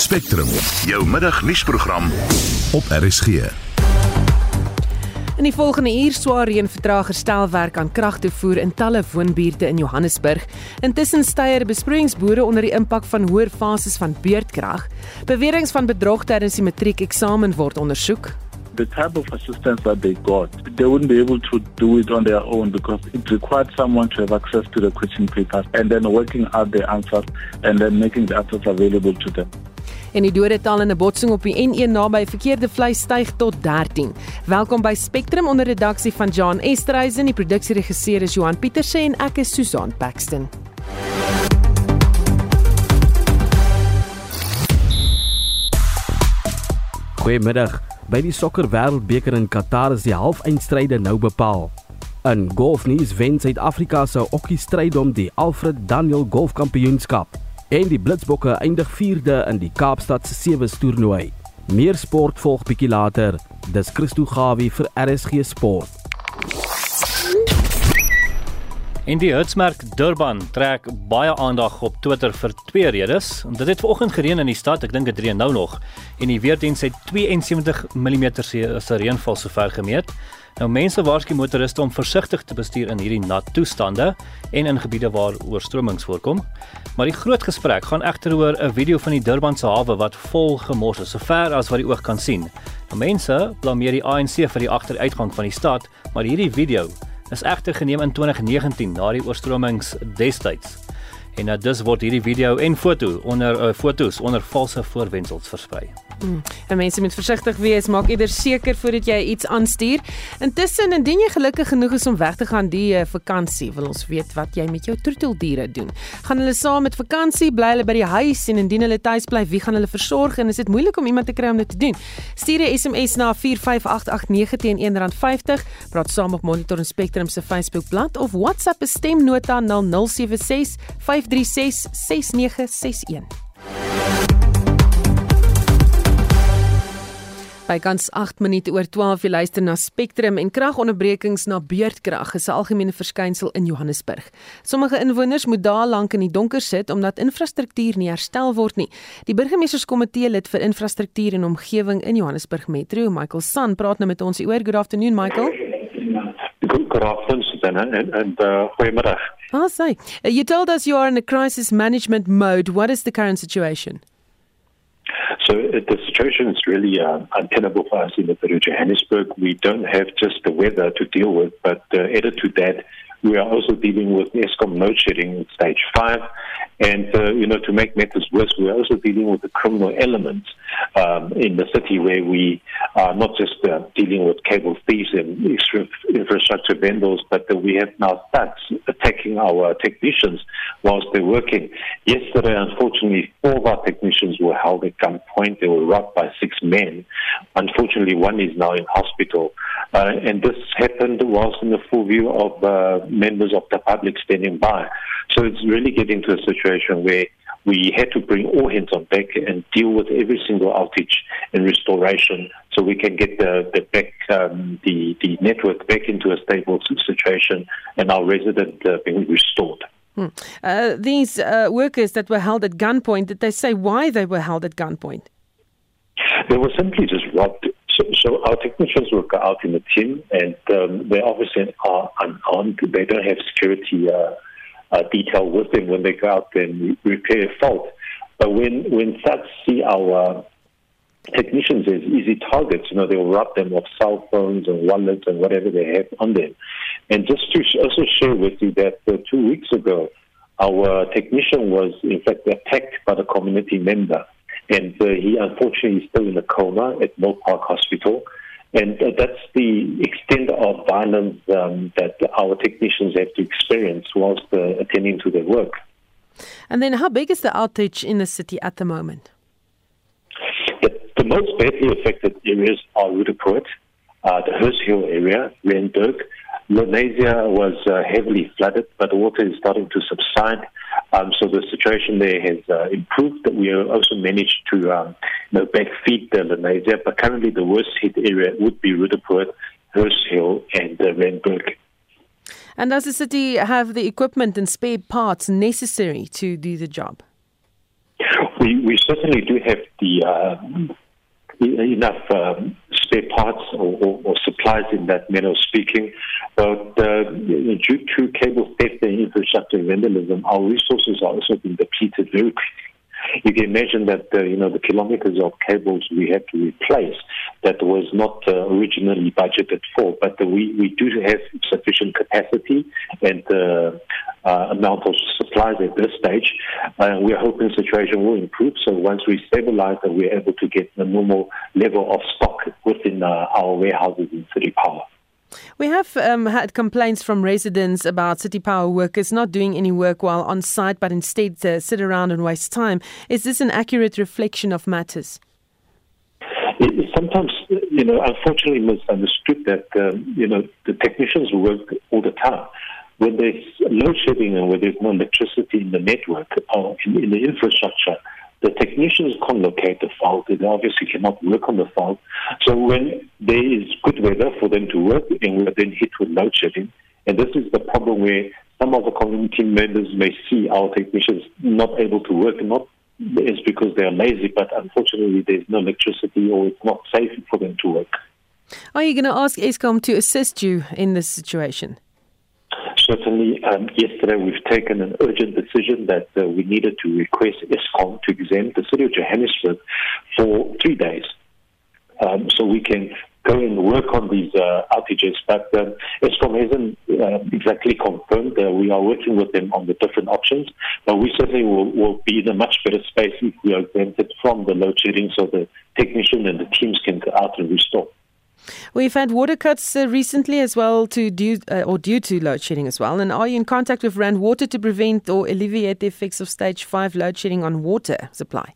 Spectrum, jou middagnuusprogram op RSG. In die volgende uur swaar reën vertraag herstelwerk aan kragtoevoer in talle woonbuurte in Johannesburg. Intussen styer besproeiingsboere onder die impak van hoër fases van beurtkrag. Beweringe van bedrog tydens die matriekeksamen word ondersoek. the type of assistance that they got, they wouldn't be able to do it on their own because it required someone to have access to the question papers and then working out the answers and then making the answers available to them. En die dodetal in 'n botsing op die N1 naby verkeerde vleis styg tot 13. Welkom by Spectrum onder redaksie van John Estreisen. Die produksieregisseur is Johan Pieterse en ek is Susan Paxton. Goeiemiddag. By die sokker wêreldbeker in Qatar is die halfeindstryde nou bepaal. In golfnuus wen Suid-Afrika se okkie stryd om die Alfred Daniel Golfkampioenskap en die Blitsbokke eindig 4de in die Kaapstad se sewe toernooi. Meer sport volg bietjie later. Dis Christo Gawie vir RSG Sport. En die hitsmerk Durban trek baie aandag op Twitter vir twee redes. Dit het vanoggend gereën in die stad, ek dink dit reën nou nog. En die weerdiens het 72 mm se reënval sover gemeet. Nou mense waarsku motoriste om versigtig te bestuur in hierdie nat toestande en in gebiede waar oorstromings voorkom. Maar die groot gesprek gaan egter oor 'n video van die Durban se hawe wat vol gemors is, sover as wat die oog kan sien. Nou mense blameer die ANC vir die agteruitgang van die stad, maar hierdie video is egter geneem in 2019 na die oorstromings destyds. En nou dus word hierdie video en foto onder uh, fotos onder valse voorwendsels versprei. Hmm. En mense moet versigtig wees, maak eerder seker voordat jy iets aanstuur. Intussen, indien jy gelukkig genoeg is om weg te gaan die uh, vakansie, wil ons weet wat jy met jou troeteldiere doen. Gaan hulle saam met vakansie, bly hulle by die huis en indien hulle tuis bly, wie gaan hulle versorg en is dit moeilik om iemand te kry om dit te doen? Stuur 'n SMS na 45889 teen R1.50. Praat saam op Monitor en Spectrum se Facebookblad of WhatsApp 'n stemnota na 076 536 6961. Bykans 8 minute oor 12 jy luister na Spectrum en kragonderbrekings na beurtkrag is 'n algemene verskynsel in Johannesburg. Sommige inwoners moet dae lank in die donker sit omdat infrastruktuur nie herstel word nie. Die burgemeesterskomitee lid vir infrastruktuur en omgewing in Johannesburg Metro, Michael San, praat nou met ons oor. Good afternoon, Michael. Good afternoon, Susanna, and, and uh, goeiemiddag. Ah, say. You told us you are in a crisis management mode. What is the current situation? So uh, the situation is really uh, untenable for us in the Peru Johannesburg. We don't have just the weather to deal with, but uh, added to that, we are also dealing with ESCOM load shedding stage five. And, you know, to make matters worse, we're also dealing with the criminal elements um, in the city where we are not just uh, dealing with cable thieves and infrastructure vendors, but uh, we have now thugs attacking our technicians whilst they're working. Yesterday, unfortunately, four of our technicians were held at gunpoint. They were robbed by six men. Unfortunately, one is now in hospital. Uh, and this happened whilst in the full view of uh, members of the public standing by. So it's really getting to a situation where we had to bring all hands on deck and deal with every single outage and restoration so we can get the, the back um, the, the network back into a stable situation and our resident uh, being restored. Hmm. Uh, these uh, workers that were held at gunpoint, did they say why they were held at gunpoint? They were simply just robbed. So, so our technicians were out in the team, and um, they obviously are unarmed. They don't have security uh, uh, detail with them when they go out and repair a fault. But when when thugs see our technicians as easy targets, you know, they'll rob them of cell phones and wallets and whatever they have on them. And just to also share with you that uh, two weeks ago, our technician was in fact attacked by the community member. And uh, he unfortunately is still in a coma at Mill Park Hospital. And uh, that's the extent of violence um, that our technicians have to experience whilst uh, attending to their work. And then, how big is the outage in the city at the moment? The, the most badly affected areas are Rudaport, uh, the Hurst Hill area, Randburg. Lenasia was uh, heavily flooded, but the water is starting to subside. Um, so the situation there has uh, improved. We also managed to um, you know, backfeed the Lenasia, but currently the worst hit area would be Rudaport, Hurst Hill, and uh, Randburg. And does the city have the equipment and spare parts necessary to do the job? We we certainly do have the uh, enough um, spare parts or, or, or, supplies in that manner of speaking, but uh, due to cable theft and infrastructure vandalism, our resources are also being depleted very quickly you can imagine that uh, you know the kilometers of cables we had to replace that was not uh, originally budgeted for, but we we do have sufficient capacity and uh, uh, amount of supplies at this stage. Uh, we're hoping the situation will improve. So once we stabilize, and we're able to get the normal level of stock within our warehouses in City Power. We have um, had complaints from residents about City Power workers not doing any work while on site, but instead uh, sit around and waste time. Is this an accurate reflection of matters? It, sometimes, you know, unfortunately misunderstood that, um, you know, the technicians work all the time. When there's load shedding and when there's no electricity in the network or in, in the infrastructure, the technicians can't locate the fault. They obviously cannot work on the fault. So when there is good weather for them to work, and we're then hit with load shedding, and this is the problem where some of the community members may see our technicians not able to work, not it's because they are lazy, but unfortunately there's no electricity or it's not safe for them to work. Are you going to ask ESCOM to assist you in this situation? Certainly um, yesterday we've taken an urgent decision that uh, we needed to request ESCOM to exempt the city of Johannesburg for three days. Um, so we can go and work on these uh, outages. But um, ESCOM hasn't uh, exactly confirmed. Uh, we are working with them on the different options, but we certainly will, will be in a much better space if we are exempted from the load shedding so the technician and the teams can go out and restore. We've had water cuts uh, recently as well to due uh, or due to load shedding as well. And are you in contact with Rand Water to prevent or alleviate the effects of stage 5 load shedding on water supply?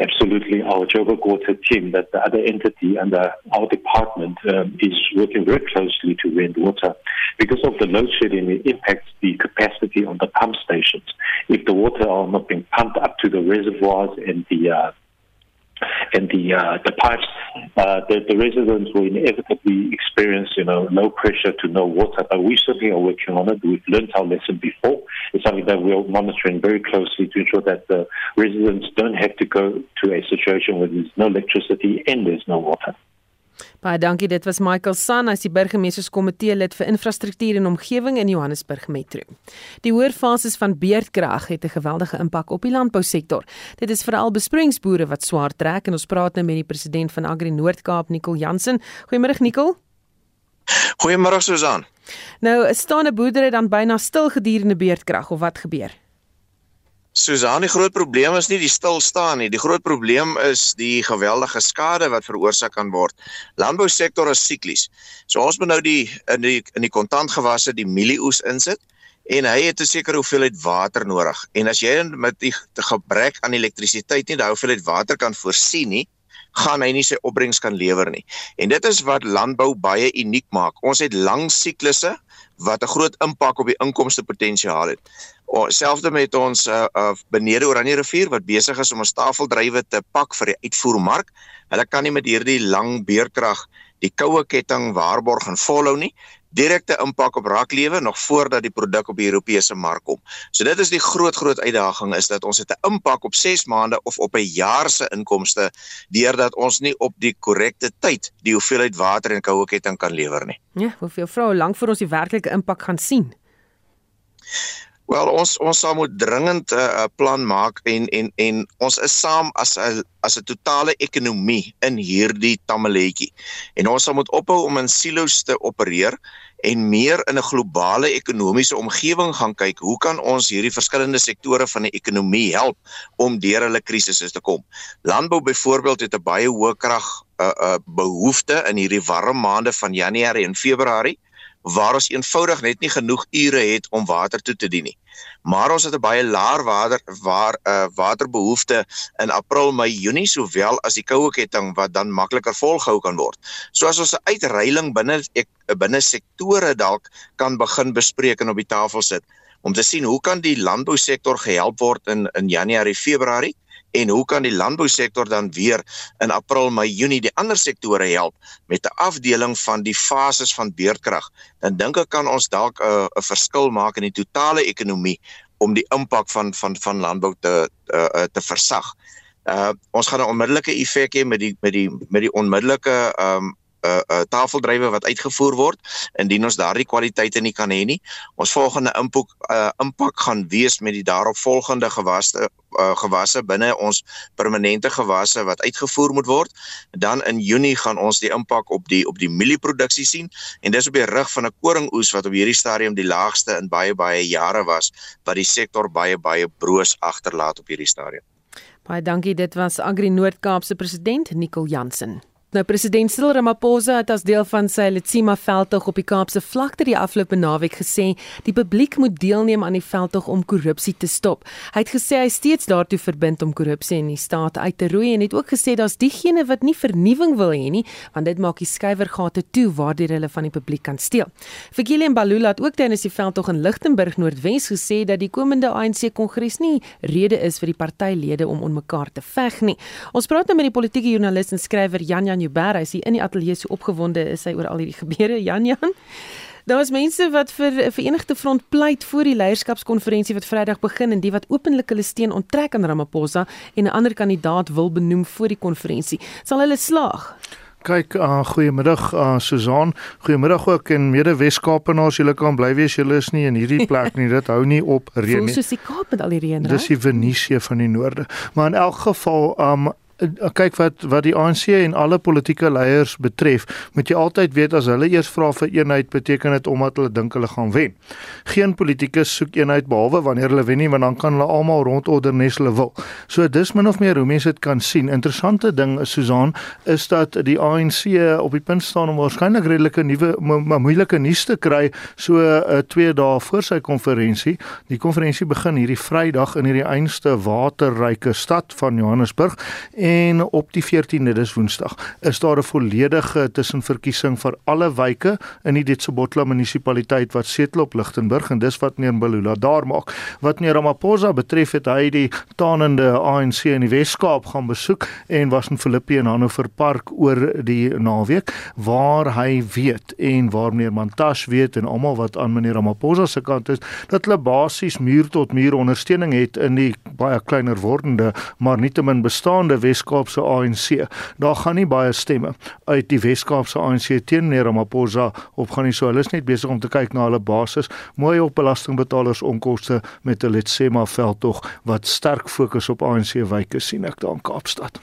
Absolutely. Our Joburg Water team, that the other entity under our department, um, is working very closely to Rand Water. Because of the load shedding, it impacts the capacity on the pump stations. If the water are not being pumped up to the reservoirs and the uh, and the uh, the pipes, uh, the, the residents will inevitably experience, you know, low pressure to no water. But we certainly are working on it. We've learned our lesson before. It's something that we're monitoring very closely to ensure that the residents don't have to go to a situation where there's no electricity and there's no water. Baie dankie. Dit was Michael San, hy's die burgemeesterskomitee lid vir infrastruktuur en omgewing in Johannesburg Metro. Die hoër fases van beerdkrag het 'n geweldige impak op die landbousektor. Dit is veral besproeiingsboere wat swaar trek en ons praat nou met die president van Agri Noord-Kaap, Nicol Jansen. Goeiemôre Nicol. Goeiemôre Susan. Nou, staan 'n boerdery dan byna stil gedurende beerdkrag of wat gebeur? Susan, die groot probleem is nie die stil staan nie. Die groot probleem is die geweldige skade wat veroorsaak kan word. Landbousektor is siklies. So ons moet nou die in die in die kontantgewasse die mielieoes insit en hy het 'n sekere hoeveelheid water nodig. En as jy met die gebrek aan elektrisiteit nie daai hoeveelheid water kan voorsien nie, gaan hy nie sy opbrengs kan lewer nie. En dit is wat landbou baie uniek maak. Ons het lang siklusse wat 'n groot impak op die inkomste potensiaal het. Selfde met ons uh, uh, benede Oranje rivier wat besig is om ons tafeldrywe te pak vir die uitvoermark. Hulle kan nie met hierdie lang beerkrag die koue ketting waarborg en volhou nie. Direkte impak op raaklewe nog voordat die produk op die Europese mark kom. So dit is die groot groot uitdaging is dat ons het 'n impak op 6 maande of op 'n jaar se inkomste deurdat ons nie op die korrekte tyd die hoeveelheid water en koue ketting kan lewer nie. Ja, hoeveel vroue lank vir ons die werklike impak gaan sien? Wel ons ons sal moet dringend 'n uh, plan maak en en en ons is saam as 'n as 'n totale ekonomie in hierdie tammeletjie. En ons sal moet ophou om in silo's te opereer en meer in 'n globale ekonomiese omgewing gaan kyk. Hoe kan ons hierdie verskillende sektore van die ekonomie help om deur hulle krisisse te kom? Landbou byvoorbeeld het 'n baie hoë krag uh, uh, behoefte in hierdie warm maande van Januarie en Februarie waar ons eenvoudig net nie genoeg ure het om water toe te dien nie. Maar ons het 'n baie laer water waar uh, waterbehoefte in April, Mei, Junie sowel as die koue ketting wat dan makliker volgehou kan word. So as ons 'n uitreiling binne binne sektore dalk kan begin bespreek en op die tafel sit om te sien hoe kan die landbousektor gehelp word in in Januarie, Februarie en hoe kan die landbousektor dan weer in April, Mei, Junie die ander sektore help met 'n afdeling van die fases van beerdkrag? Dan dink ek kan ons dalk 'n 'n verskil maak in die totale ekonomie om die impak van van van landbou te uh, te versag. Uh ons gaan 'n onmiddellike effek hê met die met die met die onmiddellike um uh, uh tafeldrywe wat uitgevoer word indien ons daardie kwaliteite nie kan hê nie. Ons volgende impak uh, impak gaan wees met die daaropvolgende gewasse uh, gewasse binne ons permanente gewasse wat uitgevoer moet word. Dan in Junie gaan ons die impak op die op die mielieproduksie sien en dis op die rug van 'n koringoes wat op hierdie stadium die laagste in baie baie jare was wat die sektor baie baie broos agterlaat op hierdie stadium. Baie dankie, dit was Agri Noord-Kaap se president Nicol Jansen. Nou president Cyril Ramaphosa het as deel van sy Letsima veldtog op die Kaapse vlakte die afgelope naweek gesê die publiek moet deelneem aan die veldtog om korrupsie te stop. Hy het gesê hy steeds daartoe verbind om korrupsie in die staat uit te roei en het ook gesê daar's diegene wat nie vernuwing wil hê nie, want dit maak die skuiwergate toe waardeur hulle van die publiek kan steel. Fikile Mbalula het ook tydens die veldtog in Lichtenburg Noordwes gesê dat die komende ANC kongres nie rede is vir die partylede om onmekaar te veg nie. Ons praat nou met die politieke joernalis en skrywer Jan Jan Joubert, hy is hier in die ateljee so opgewonde is hy oor al hierdie gebeure. Jan Jan. Daar is mense wat vir 'n Verenigde Front pleit voor die leierskapskonferensie wat Vrydag begin en die wat openlik hulle steun onttrek aan Ramaphosa en 'n ander kandidaat wil benoem vir die konferensie. Sal hulle slaag? Kyk, uh, goeiemiddag uh, Susan. Goeiemiddag ook en mede Wes-Kaapenaars. Julle kan bly wees, julle is nie in hierdie plek nie. Dit hou nie op reën nie. Soos die Kaap met al die reën. Dis die Venesië van die noorde. Maar in elk geval, um kyk wat wat die ANC en alle politieke leiers betref, moet jy altyd weet as hulle eers vra vir eenheid, beteken dit omdat hulle dink hulle gaan wen. Geen politikus soek eenheid behalwe wanneer hulle wen nie, want dan kan hulle almal rondorder nes hulle wil. So dis min of meer hoe mense dit kan sien. Interessante ding is Susan is dat die ANC op die punt staan om waarskynlik redelike nuwe maar moeilike nuus te kry so uh, 2 dae voor sy konferensie. Die konferensie begin hierdie Vrydag in hierdie einste waterryke stad van Johannesburg. En en op die 14de dis Woensdag is daar 'n volledige tussenverkiesing vir alle wyke in die Ditsobotla munisipaliteit wat setel op Lichtenburg en dis wat meneer Mbalula daar maak. Wat meneer Ramaphosa betref het hy die tanende ANC in die Wes-Kaap gaan besoek en was in Philippi en Hannover Park oor die naweek waar hy weet en waar meneer Mantashe weet en almal wat aan meneer Ramaphosa se kant is dat hulle basies muur tot muur ondersteuning het in die baie kleiner wordende maar nietemin bestaande Wes Wes-Kaapse ANC. Daar gaan nie baie stemme uit die Wes-Kaapse ANC teen meneer Ramaphosa opgaan nie. So hulle is net besig om te kyk na hulle basis, mooi op belastingbetalers onkoste met 'n Letsema veldtog wat sterk fokus op ANC wyke sien ek daar in Kaapstad.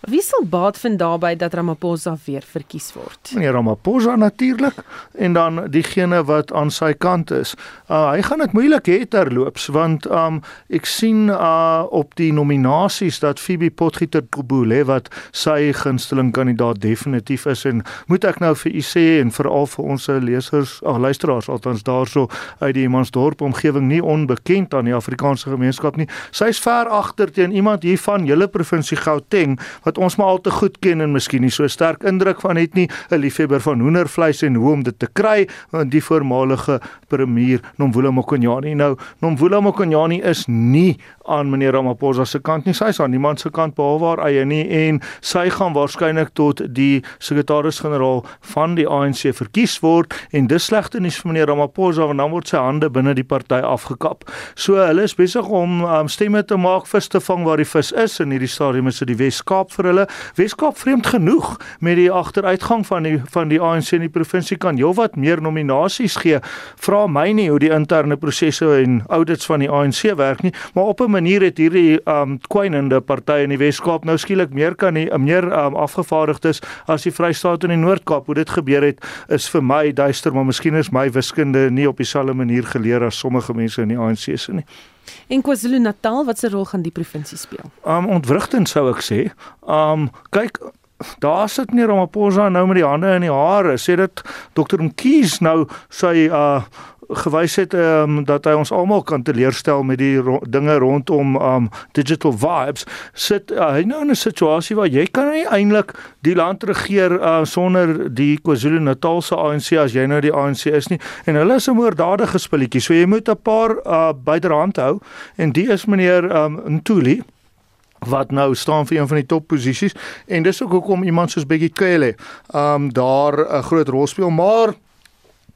Wie sal baat vind daarbey dat Ramaphosa weer verkies word? Meneer Ramaphosa natuurlik en dan diegene wat aan sy kant is. Uh, hy gaan dit moeilik hê terloops want um, ek sien uh, op die nominasies dat Phoebe Potgieter Kobule wat sy gunsteling kandidaat definitief is en moet ek nou vir u sê en veral vir ons lesers, ag luisteraars althans daarso uit die Mansdorp omgewing nie onbekend aan die Afrikaanse gemeenskap nie. Sy's ver agter teen iemand hier van julle provinsie Gauteng wat ons maar al te goed ken en miskien nie so sterk indruk van het nie, 'n liefhebber van hoendervleis en hoe om dit te kry, die voormalige premier Nomvula Mokonyane nou Nomvula Mokonyane is nie aan meneer Ramaphosa se kant nie. Sy is aan niemand se kant behalwe haar eie nie en sy gaan waarskynlik tot die sekretaris-generaal van die ANC verkies word en dis slegte nuus vir meneer Ramaphosa want dan word sy hande binne die party afgekap. So hulle is besig om um, stemme te maak vis te vang waar die vis is in hierdie stadium is dit die Wes-Kaap vir hulle. Wes-Kaap vreemd genoeg met die agteruitgang van die van die ANC in die provinsie kan heelwat meer nominasies gee. Vra my nie hoe die interne prosesse en audits van die ANC werk nie, maar op 'n manier het hierdie um kwynende party in die Wes-Kaap nou skielik meer kan nie meer um afgevaardigdes as die Vrystaat en die Noord-Kaap. Hoe dit gebeur het is vir my duister, maar miskien is my wiskunde nie op dieselfde manier geleer as sommige mense in die ANC se nie. En KwaZulu-Natal, wat se rol gaan die provinsie speel? Um ontwrigtend sou ek sê. Um kyk Daar sit nie Ramaphosa nou met die hande in die hare. Sê dit Dr. Mkhize nou sy uh gewys het ehm um, dat hy ons almal kan teleurstel met die ro dinge rondom um, digital vibes sit uh, hy nou in 'n situasie waar jy kan nie eintlik die land regeer uh, sonder die KwaZulu-Natal se ANC as jy nou die ANC is nie en hulle is 'n moorddadige spulletjie so jy moet 'n paar uh, byderhand hou en die is meneer um, Ntuli wat nou staan vir een van die top posisies en dis ook hoekom iemand soos Bekkie Cele ehm um, daar 'n groot rol speel. Maar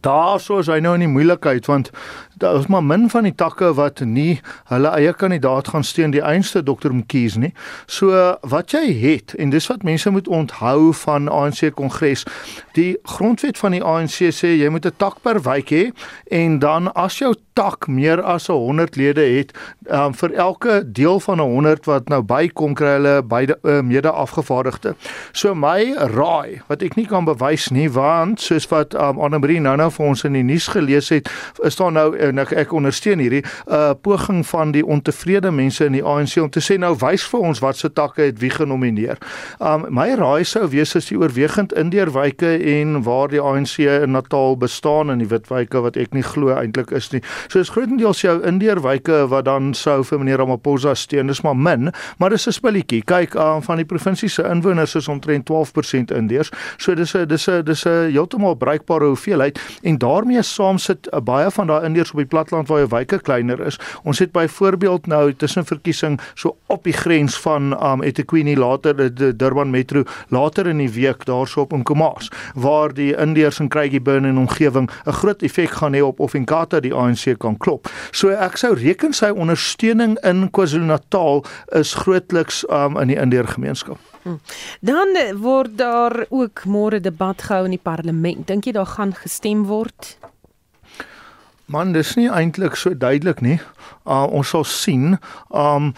daarso is hy nou in die moeilikheid want daar is maar min van die takke wat nie hulle eie kandidaat gaan steun die einste Dr. Mkhize nie. So wat jy het en dis wat mense moet onthou van ANC Kongres. Die grondwet van die ANC sê jy moet 'n tak per week hê en dan as jou tak meer as 100 lede het, um, vir elke deel van 100 wat nou bykom kry hulle beide uh, mede afgevaardigde. So my raai wat ek nie kan bewys nie want soos wat um, Anne Marie nou nou vir ons in die nuus gelees het, is daar nou en ek, ek ondersteun hierdie uh, poging van die ontevrede mense in die ANC om te sê nou wys vir ons wat se takke het wie genomineer. Um my raai sou wees as die oorwegend indeerwyke en waar die ANC in Natal bestaan in die witwyke wat ek nie glo eintlik is nie. So is grootendeels jou indeerwyke wat dan sou vir meneer Ramaphosa steun. Dis maar min, maar dis 'n spilletjie. Kyk, uh, van die provinsie se inwoners is omtrent 12% indeers. So dis 'n dis 'n dis 'n heeltemal bruikbare hoeveelheid en daarmee saam sit uh, baie van daai indeers op die platland waar jou wyke kleiner is. Ons het byvoorbeeld nou tussen verkiesing so op die grens van um eThekwini later die Durban Metro later in die week daarso op in Komas waar die indeers in Krugerburn en omgewing 'n groot effek gaan hê op of Inkatha die ANC kan klop. So ek sou reken sy ondersteuning in KwaZulu-Natal is grootliks um in die indeer gemeenskap. Hmm. Dan word daar ook môre debat gehou in die parlement. Dink jy daar gaan gestem word? Man, dis nie eintlik so duidelik nie. Uh ons sal sien. Um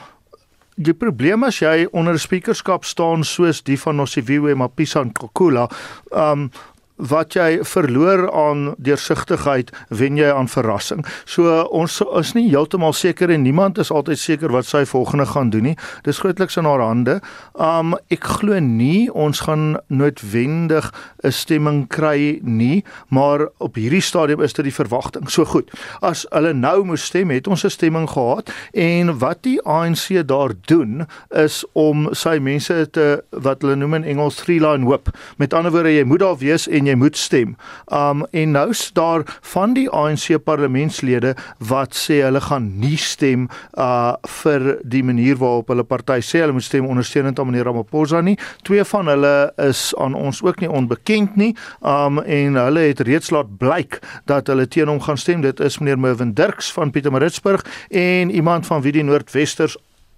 die probleem as jy onder 'n sprekerskap staan soos die van Nosiviwe Mapisa Nkokula, um wat jy verloor aan deursigtigheid wen jy aan verrassing. So ons is nie heeltemal seker en niemand is altyd seker wat sy volgende gaan doen nie. Dis grootliks in haar hande. Um ek glo nie ons gaan noodwendig 'n stemming kry nie, maar op hierdie stadium is dit die verwagting. So goed. As hulle nou moes stem, het ons 'n stemming gehad en wat die ANC daar doen is om sy mense te wat hulle noem in Engels three line whip. Met ander woorde, jy moet daar wees en jy moet stem. Um en nou is daar van die ANC parlementslede wat sê hulle gaan nie stem uh vir die manier waarop hulle party sê hulle moet stem ondersteunend aan meneer Ramaphosa nie. Twee van hulle is aan ons ook nie onbekend nie. Um en hulle het reeds laat blyk dat hulle teen hom gaan stem. Dit is meneer Mervin Dirks van Pietermaritzburg en iemand van wie die Noordwesters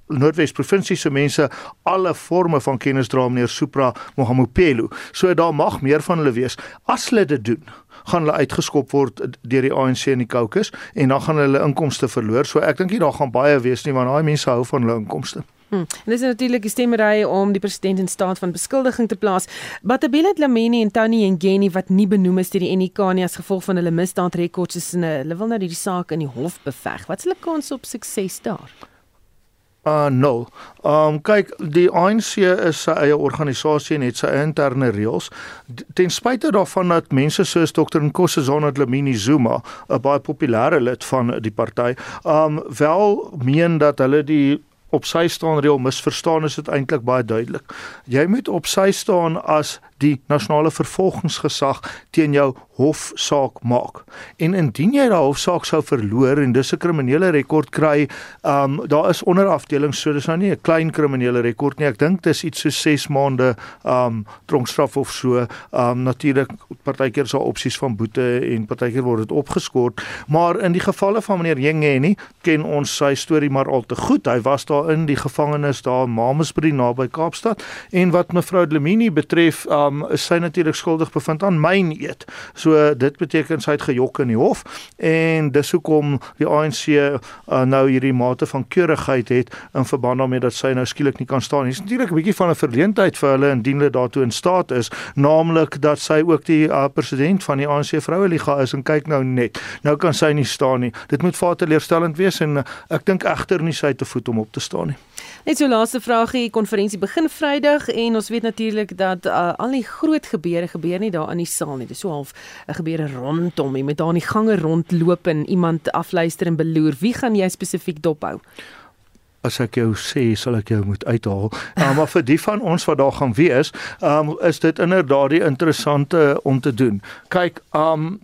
Noordwes provinsie se mense alle forme van kennis dra meneer Supra Mohamopelo. So daar mag meer van hulle wees. As hulle dit doen, gaan hulle uitgeskop word deur die ANC in die Caucasus en dan gaan hulle inkomste verloor. So ek dink nie daar gaan baie wees nie want daai mense hou van hulle inkomste. Hmm. En dis natuurlik die stemmery om die president in staat van beskuldiging te plaas. Batabile Dlamini en Tony Ngeni wat nie benoem is deur die NK nie as gevolg van hulle misdaadrekords is in 'n hulle wil nou die saak in die hof beveg. Wat is hulle kans op sukses daar? Uh nul. Um kyk, die ANC is sy eie organisasie en het sy interne reëls. Ten spyte daarvan dat mense soos Dr Nkosazana Dlamini Zuma, 'n baie populêre lid van die party, um wel meen dat hulle die op sy staan reël misverstaan is dit eintlik baie duidelik. Jy moet op sy staan as die nasionale vervolgingsgesag teen jou hofsaak maak. En indien jy daai hofsaak sou verloor en dis 'n kriminele rekord kry, um daar is onderafdelings so dis nou nie 'n klein kriminele rekord nie. Ek dink dis iets so 6 maande um tronkstraf of so. Um natuurlik partykeer is daar opsies van boete en partykeer word dit opgeskort, maar in die gevalle van meneer Jengeni ken ons sy storie maar al te goed. Hy was daar in die gevangenis daar in Mamasbury naby Kaapstad en wat mevrou Dlamini betref, um is sy natuurlik skuldig bevind aan myn eet. So dit beteken sy het gejok in die hof en dis hoekom die ANC uh, nou hierdie mate van keurigheid het in verband daarmee dat sy nou skielik nie kan staan nie. Dis natuurlik 'n bietjie van 'n verleentheid vir hulle indien hulle daartoe in staat is, naamlik dat sy ook die uh, president van die ANC Vroueliga is en kyk nou net. Nou kan sy nie staan nie. Dit moet vir haar teleurstellend wees en uh, ek dink egter nie sy te voet om op te staan nie. Net so laaste vraagie, konferensie begin Vrydag en ons weet natuurlik dat uh, al die groot gebeure gebeur nie daar in die saal nie. Dis so half 'n gebeure rondom, jy moet daar in die gange rondloop en iemand afluister en beloer. Wie gaan jy spesifiek dophou? as ek jou sê sal ek jou moet uithaal. Um, maar vir die van ons wat daar gaan wees, um, is dit inderdaad die interessante om te doen. Kyk, um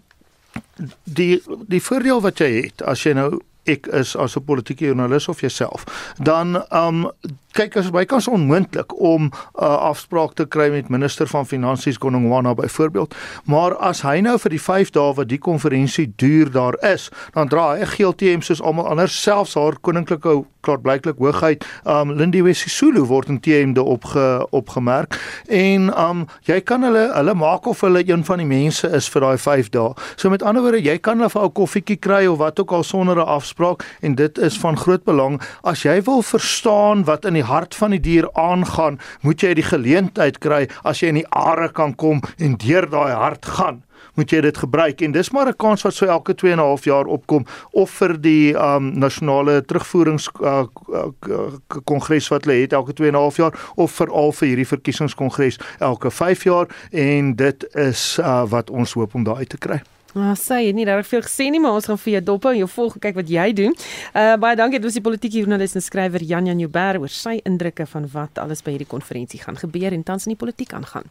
die die voordeel wat jy het as jy nou ek is as 'n politieke joernalis of jouself, dan um kyk as by kans onmoontlik om 'n uh, afspraak te kry met minister van finansies Gonongwana byvoorbeeld. Maar as hy nou vir die 5 dae wat die konferensie duur daar is, dan dra hy GLTM soos almal anders, selfs haar koninklike klaarblyklik hoogheid, um Lindiwe Sisulu word in TM de opge opgemerk en um jy kan hulle hulle maak of hulle een van die mense is vir daai 5 dae. So met ander woorde, jy kan hulle vir 'n koffietjie kry of wat ook al sonder 'n afspraak en dit is van groot belang as jy wil verstaan wat in die hart van die dier aangaan, moet jy die geleentheid kry as jy in die are kan kom en deur daai hart gaan moet jy dit gebruik en dis maar 'n kans wat so elke 2 en 'n half jaar opkom of vir die um nasionale terugvoerings uh, kongres wat hulle het elke 2 en 'n half jaar of veral vir hierdie verkiesingskongres elke 5 jaar en dit is uh, wat ons hoop om daai te kry. Ah, sê jy nie daar veel gesê nie, maar ons gaan vir jou dop en jou volg kyk wat jy doen. Uh baie dankie dit was die politieke joernalis en skrywer Jan Jan Jouber oor sy indrukke van wat alles by hierdie konferensie gaan gebeur en tans in die politiek aangaan.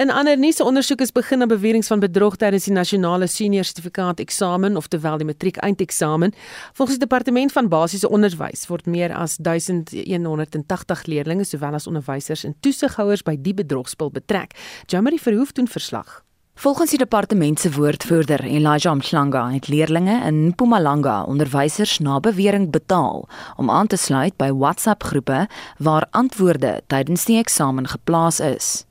In ander nuus, ondersoek is begin na beweringe van bedrog tydens die nasionale senior sertifikaat eksamen of terwyl die matriek eindeksamen. Volgens die departement van basiese onderwys word meer as 1180 leerders sowel as onderwysers en toesighouers by die bedrogspel betrek. Jamari Verhoef doen verslag. Volgens die departement se woordvoerder Elijah Mhlanga het leerders in Mpumalanga onderwysers na bewering betaal om aan te sluit by WhatsApp-groepe waar antwoorde tydens die eksamen geplaas is.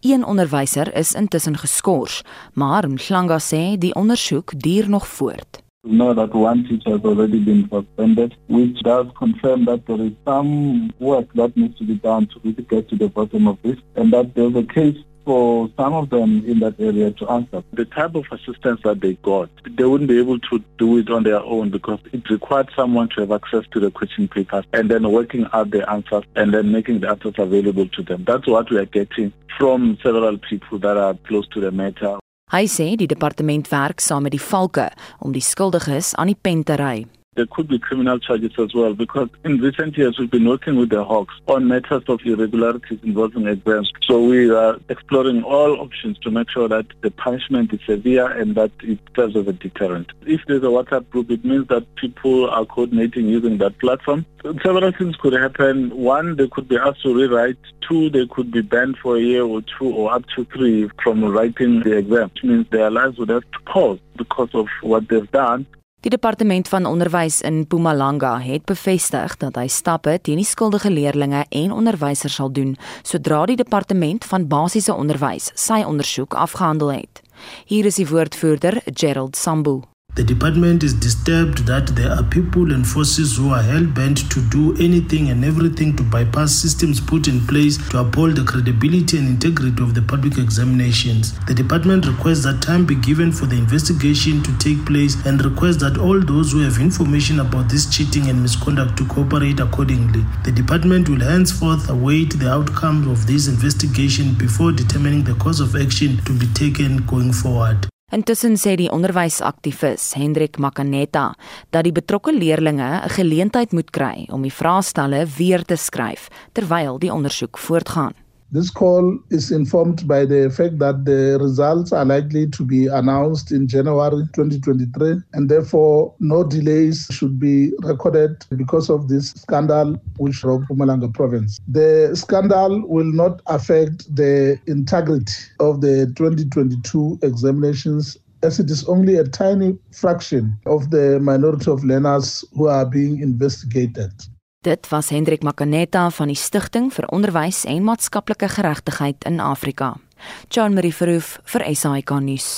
Een onderwyser is intussen geskort, maar Mhlanga sê die ondersoek duur nog voort. We know that one teacher has already been suspended, which does confirm that there is some work that needs to be done to really get to the bottom of this, and that there's a case for some of them in that area to answer. The type of assistance that they got, they wouldn't be able to do it on their own because it required someone to have access to the question papers and then working out the answers and then making the answers available to them. That's what we are getting from several people that are close to the matter. Hy sê die departement werk saam met die valke om die skuldiges aan die pen te ry. There could be criminal charges as well because in recent years we've been working with the Hawks on matters of irregularities involving exams. So we are exploring all options to make sure that the punishment is severe and that it serves as a deterrent. If there's a WhatsApp group, it means that people are coordinating using that platform. Several things could happen. One, they could be asked to rewrite. Two, they could be banned for a year or two or up to three from writing the exam, which means their lives would have to pause because of what they've done. Die departement van onderwys in Mpumalanga het bevestig dat hy stappe teen die skuldige leerders en onderwysers sal doen sodra die departement van basiese onderwys sy ondersoek afgehandel het. Hier is die woordvoerder Gerald Sambu. The department is disturbed that there are people and forces who are hell bent to do anything and everything to bypass systems put in place to uphold the credibility and integrity of the public examinations. The department requests that time be given for the investigation to take place and requests that all those who have information about this cheating and misconduct to cooperate accordingly. The department will henceforth await the outcome of this investigation before determining the course of action to be taken going forward. Intussen sê die onderwysaktivis Hendrik Makaneta dat die betrokke leerders 'n geleentheid moet kry om die vraestelle weer te skryf terwyl die ondersoek voortgaan. This call is informed by the fact that the results are likely to be announced in January 2023, and therefore no delays should be recorded because of this scandal which rocked Pumalanga province. The scandal will not affect the integrity of the 2022 examinations as it is only a tiny fraction of the minority of learners who are being investigated. Dit was Hendrik Makaneta van die Stichting vir Onderwys en Maatskaplike Geregtigheid in Afrika. John Marie Verhoef vir SAK nuus.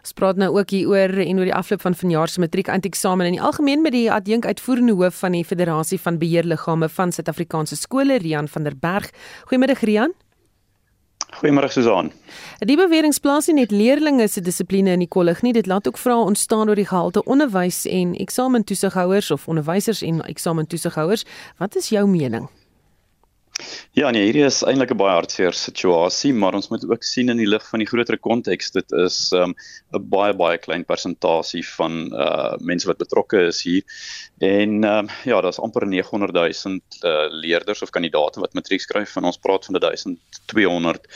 Ons praat nou ook hier oor en oor die afloop van vanjaar se matriek eindeksamen en in die algemeen met die adjunk uitvoerende hoof van die Federasie van Beheerliggame van Suid-Afrikaanse skole Rian van der Berg. Goeiemiddag Rian. Goeiemôre Susan. Die bewering plaas nie net leerders se dissipline in die kollig nie, dit laat ook vrae ontstaan oor die gehalte onderwys en eksamentoesighouers of onderwysers en eksamentoesighouers. Wat is jou mening? Ja, nee, hierdie is eintlik 'n baie hartseer situasie, maar ons moet ook sien in die lig van die groter konteks. Dit is 'n um, baie baie klein persentasie van uh mense wat betrokke is hier. En um, ja, daar's amper 900 000 uh, leerders of kandidaate wat matriek skryf en ons praat van 1200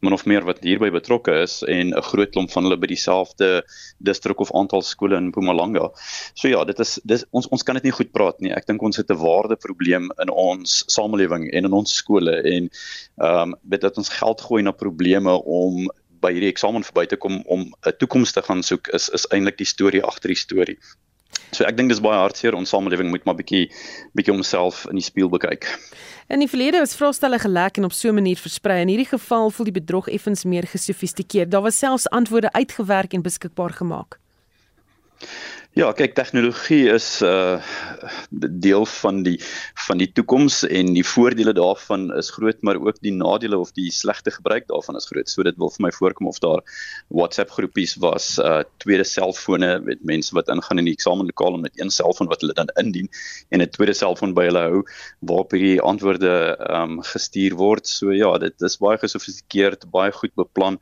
min of meer wat hierby betrokke is en 'n groot klomp van hulle by dieselfde distrik of aantal skole in Mpumalanga. So ja, dit is dis ons ons kan dit nie goed praat nie. Ek dink ons het 'n waardeprobleem in ons samelewing en in ons skole en ehm um, weet dat ons geld gooi na probleme om by hierdie eksamen verby te kom om 'n toekoms te gaan soek is is eintlik die storie agter die storie. So ek dink dis baie hartseer ons samelewing moet maar bietjie bietjie homself in die spieël bekyk. In die verlede was vraestelle gelek en op so 'n manier versprei. In hierdie geval voel die bedrog effens meer gesofistikeerd. Daar was selfs antwoorde uitgewerk en beskikbaar gemaak. Ja, kyk tegnologie is 'n uh, deel van die van die toekoms en die voordele daarvan is groot, maar ook die nadele of die slegte gebruik daarvan is groot. So dit wil vir my voorkom of daar WhatsApp groepies was, uh tweede selfone met mense wat ingaan in die eksamenlokaal met een selfoon wat hulle dan indien en 'n tweede selfoon by hulle hou waarop hierdie antwoorde um gestuur word. So ja, dit is baie gesofistikeerd, baie goed beplan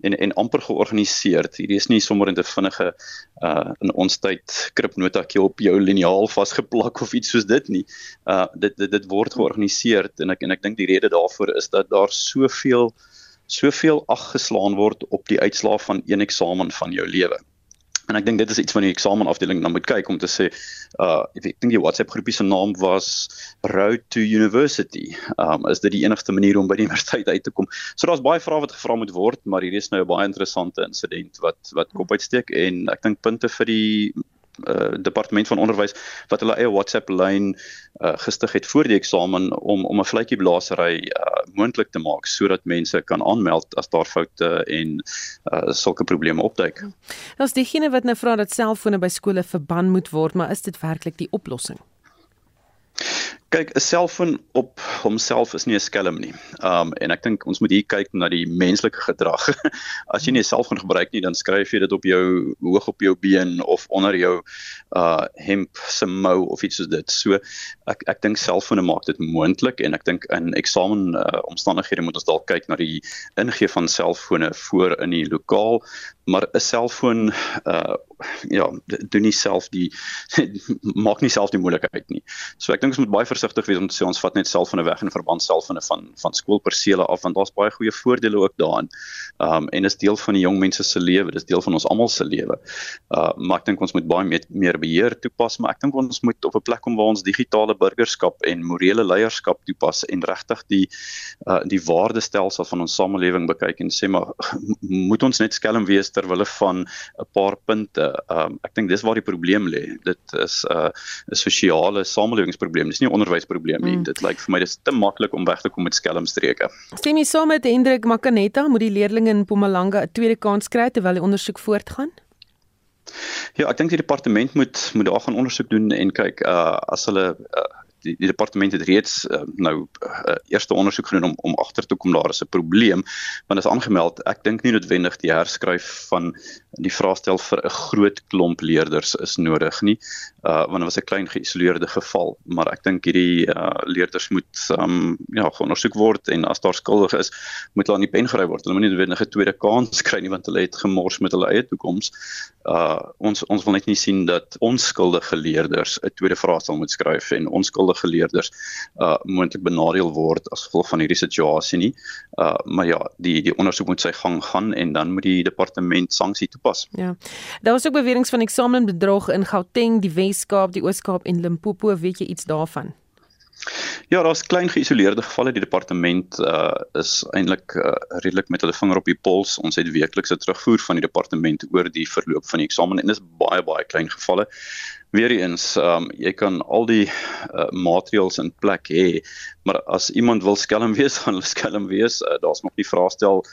en en amper georganiseer. Hierdie is nie sommer in 'n vinnige uh in ons tyd kripnotakie op jou liniaal vasgeplak of iets soos dit nie. Uh dit dit dit word georganiseer en ek en ek dink die rede daarvoor is dat daar soveel soveel ag geslaan word op die uitslae van een eksamen van jou lewe. En ek dink dit is iets van die eksamenafdeling dan moet kyk om te sê uh ek dink die WhatsApp groepie se naam was Road to University. Um is dit die enigste manier om by die universiteit uit te kom? So daar's baie vrae wat gevra moet word, maar hier is nou 'n baie interessante insident wat wat kop uitsteek en ek dink punte vir die uh, departement van onderwys wat hulle eie WhatsApp lyn uh, gestig het voor die eksamen om om 'n vletjie blaasery uh, moontlik te maak sodat mense kan aanmeld as daar foute en uh, sulke probleme opduik. Ons diegene wat nou vra dat selfone by skole verban moet word, maar is dit werklik die oplossing? Kyk, 'n selfoon op homself is nie 'n skelm nie. Um en ek dink ons moet hier kyk na die menslike gedrag. As jy nie 'n selfoon gebruik nie, dan skryf jy dit op jou hoog op jou been of onder jou uh hemp se mou of iets soos dit. So ek ek dink selfone maak dit moontlik en ek dink in eksamen uh, omstandighede moet ons dalk kyk na die ingee van selfone voor in die lokaal, maar 'n selfoon uh ja, doen nie self die maak nie self die moeilikheid nie. So ek dink ons moet baie versigtig wees om te sê ons vat net selfone weg en verband selfone van van skoolpersele af want daar's baie goeie voordele ook daarin. Um en is deel van die jong mense se lewe, dis deel van ons almal se lewe. Uh maar ek dink ons moet baie meer, meer beheer toepas, maar ek dink ons moet op 'n plek kom waar ons digitale burgerskap en morele leierskap toepas en regtig die uh die waardestelsel van ons samelewing bekyk en sê maar moet ons net skelm wees ter wille van 'n paar punte um, ek dink dis waar die probleem lê. Dit is 'n uh, 'n sosiale samelewingsprobleem. Dis nie 'n onderwysprobleem nie. Mm. Dit lyk vir my dis te maklik om weg te kom met skelmstreke. Stem jy saam met Hendrik Makaneta moet die leerdlinge in Mpumalanga 'n tweede kans kry terwyl die ondersoek voortgaan? Ja, ek dink die departement moet moet daar gaan ondersoek doen en kyk uh as hulle uh, die, die departement het reeds uh, nou uh, eerste ondersoek gedoen om om agter te kom daar is 'n probleem want is aangemeld ek dink nie noodwendig die herskryf van die vraestel vir 'n groot klomp leerders is nodig nie uh want dit was 'n klein geïsoleerde geval maar ek dink hierdie uh leerders moet um ja ondersoek word en as daar skuldig is moet hulle aan die pen gery word hulle moet nie noodwendig 'n tweede kans kry nie want hulle het gemors met hulle eie toekoms uh ons ons wil net nie sien dat onskuldige leerders 'n tweede vraestel moet skryf en onskuldige geleerders uh moontlik benadeel word as gevolg van hierdie situasie nie. Uh maar ja, die die ondersoek moet sy gang gaan en dan moet die departement sanksie toepas. Ja. Daar was ook beweringe van eksamenbedrog in Gauteng, die Wes-Kaap, die Oos-Kaap en Limpopo, weet jy iets daarvan? Ja, daar's klein geïsoleerde gevalle. Die departement uh is eintlik uh, redelik met hulle vinger op die pols. Ons het weeklikse terugvoer van die departement oor die verloop van die eksamen en dis baie baie klein gevalle weer eens um, jy kan al die uh, maatreëls in plek hê maar as iemand wil skelm wees gaan hulle skelm wees uh, daar's nog nie vraestel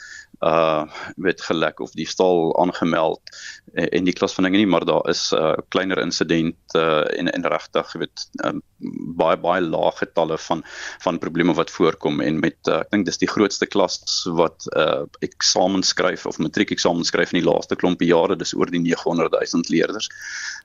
uh weet gelek of die stal aangemeld en, die klas van dinge nie maar daar is 'n uh, kleiner insident uh, en en regtig weet um, baie baie lae getalle van van probleme wat voorkom en met uh, ek dink dis die grootste klas wat uh eksamen skryf of matriek eksamen skryf in die laaste klompie jare dis oor die 900 000 leerders.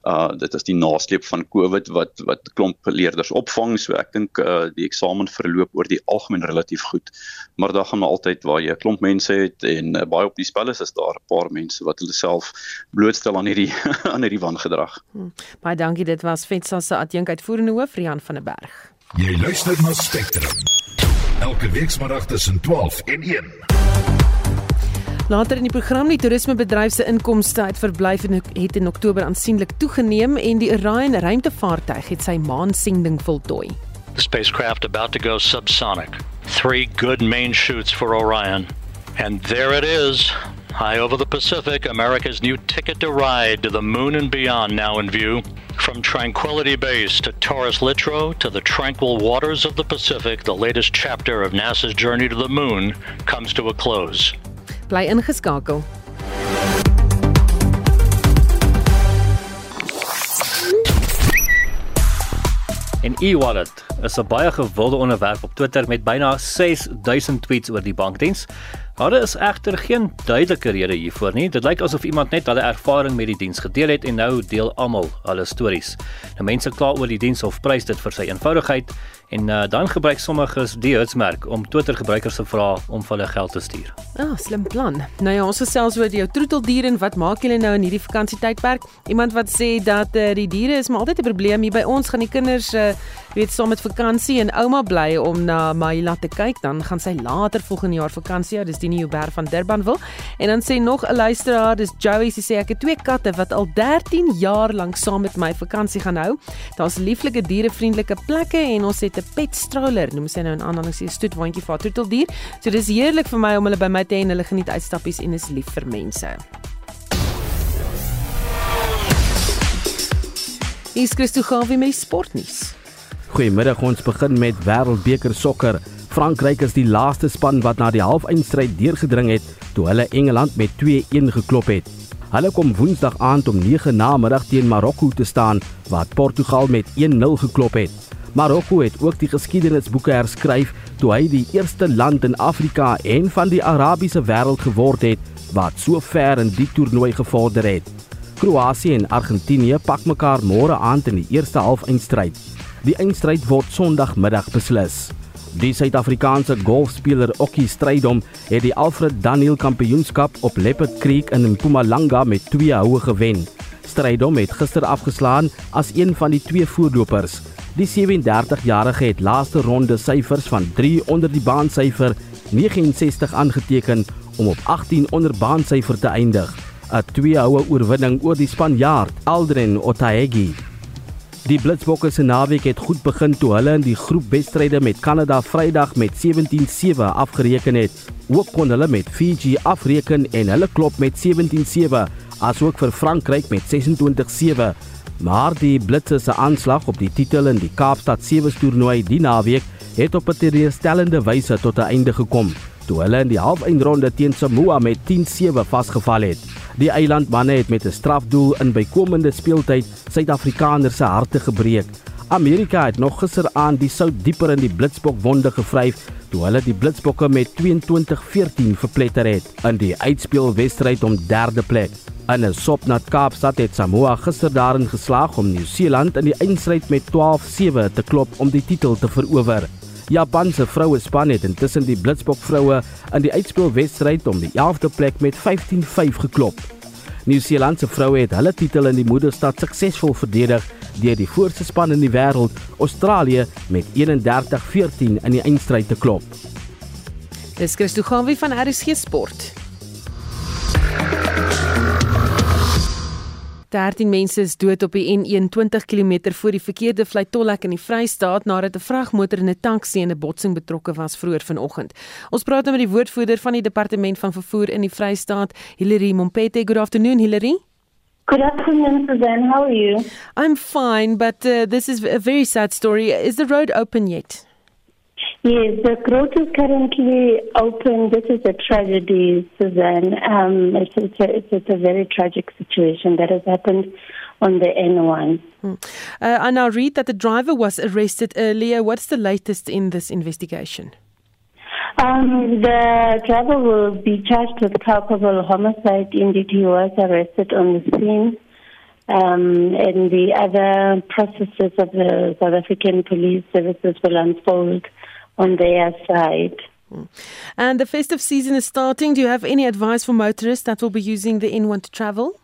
Uh dit is die nasleep van Covid wat wat klomp leerders opvang so ek dink uh die eksamen verloop oor die algemeen relatief goed. Maar daar gaan maar altyd waar jy 'n klomp mense het en uh, baie op die spel is is daar 'n paar mense wat hulle self blootstel aan hierdie aan hierdie wangedrag. Hmm. Baie dankie dit was Fetsa se adjunk uitvoerende hoof Rian van der Berg. Jy luister na Spectrum. Elke week saterdag tussen 12 en 1. Later in die program die toerismebedryf se inkomste uit verblyf het in Oktober aansienlik toegeneem en die Orion ruimtevaartuig het sy maansending voltooi. The spacecraft about to go subsonic. Three good main shoots for Orion. And there it is. High over the Pacific, America's new ticket to ride to the moon and beyond now in view. From Tranquility Base to Taurus Littrow to the tranquil waters of the Pacific, the latest chapter of NASA's journey to the moon comes to a close. Bly ingeskakel. En e-wallet is 'n baie gewilde onderwerp op Twitter met byna 6000 tweets oor die bankdiens. Daar is egter geen duidelike rede hiervoor nie. Dit lyk asof iemand net hulle ervaring met die diens gedeel het en nou deel almal hulle stories. Nou mense kla oor die diens of prys dit vir sy eenvoudigheid en uh, dan gebruik sommiges die hitsmerk om Twitter gebruikers te vra om vir hulle geld te stuur. Ah, slim plan. Nou ja, ons gesels oor jou troeteldiere en wat maak julle nou in hierdie vakansietydperk? Iemand wat sê dat uh, die diere is maar altyd 'n probleem hier by ons gaan die kinders uh, weet saam met vakansie en ouma bly om na Maila te kyk, dan gaan sy later volgende jaar vakansie. Ja, dis nuwe Berg van Durban wil. En dan sê nog 'n luisteraar, dis Joey, sy sê ek het twee katte wat al 13 jaar lank saam met my vakansie gaan hou. Daar's lieflike dierevriendelike plekke en ons het 'n pet stroller, noem sy nou in aanhaling, 'n stoetwandjie vir troeteldier. So dis heerlik vir my om hulle by my te hê en hulle geniet uitstappies en is lief vir mense. Is Christo Gawie met sportnuus. Goeiemiddag, ons begin met Wêreldbeker sokker. Frankryk is die laaste span wat na die halfeindstryd deurgedring het toe hulle Engeland met 2-1 geklop het. Hulle kom Woensdag aand om 9 na middag teen Marokko te staan wat Portugal met 1-0 geklop het. Marokko het ook die geskiedenisboeke herskryf toe hy die eerste land in Afrika en van die Arabiese wêreld geword het wat so ver in die toernooi gevorder het. Kroasie en Argentinië pak mekaar môre aand in die eerste halfeindstryd. Die eindstryd word Sondagmiddag beslis. Die Suid-Afrikaanse golfspeler Okkie Strydom het die Alfred Daniel Kampioenskap op Leopard Creek in Mpumalanga met 2 houe gewen. Strydom het gister afgeslaan as een van die twee voorlopers. Die 37-jarige het laaste ronde syfers van 3 onder die baansyfer 69 aangeteken om op 18 onder baansyfer te eindig. 'n 2 houe oorwinning oor die Spanjaard Aldrin Otaegi. Die Blitsbokke se naweek het goed begin toe hulle in die groepwedstryde met Kanada Vrydag met 17-7 afgereken het. Ook kon hulle met Fiji afreken en hulle klop met 17-7, asook vir Frankryk met 26-7. Maar die Blitse se aanslag op die titel in die Kaapstad Sewe toernooi die naweek het op 'n teleurstellende wyse tot 'n einde gekom toe hulle in die halfeindronde teen Samoa met 10-7 vasgeval het. Die eilandmanne het met 'n strafdoel in bykomende speeltyd Suid-Afrikaners se harte gebreek. Amerika het nog gisteraand die sout dieper in die Blitsbok wonde gevryf toe hulle die Blitsbokke met 22-14 verpletter het in die uitspelwedstryd om derde plek. In 'n sopnat Kaapstad het Samoa gister daarin geslaag om Nieu-Seeland in die eindstryd met 12-7 te klop om die titel te verower. Japan se vroue span het intussen die Blitsbok vroue in die uitspelwedstryd om die 11de plek met 15-5 geklop. Nieu-Seeland se vroue het hulle titel in die moederstad suksesvol verdedig deur die voorste span in die wêreld, Australië, met 31-14 in die eindstryd te klop. Dis Christo gaan wie van RSG Sport. 13 mense is dood op die N21 km voor die verkeerde vleitollek in die Vrystaat nadat 'n vragmotor in 'n taxi in 'n botsing betrokke was vroeër vanoggend. Ons praat nou met die woordvoerder van die departement van vervoer in die Vrystaat, Hilary Mompete. Good afternoon, Hilary. Good afternoon, Suzanne. How are you? I'm fine, but uh, this is a very sad story. Is the road open yet? Yes, the road is currently open. This is a tragedy, Suzanne. Um, it's, it's, a, it's, a very tragic situation that has happened on the N1. Hmm. Uh, I now read that the driver was arrested earlier. What's the latest in this investigation? Um, the driver will be charged with culpable homicide. Indeed, he was arrested on the scene. Um, and the other processes of the South African police services will unfold on their side. And the festive season is starting. Do you have any advice for motorists that will be using the N1 to travel?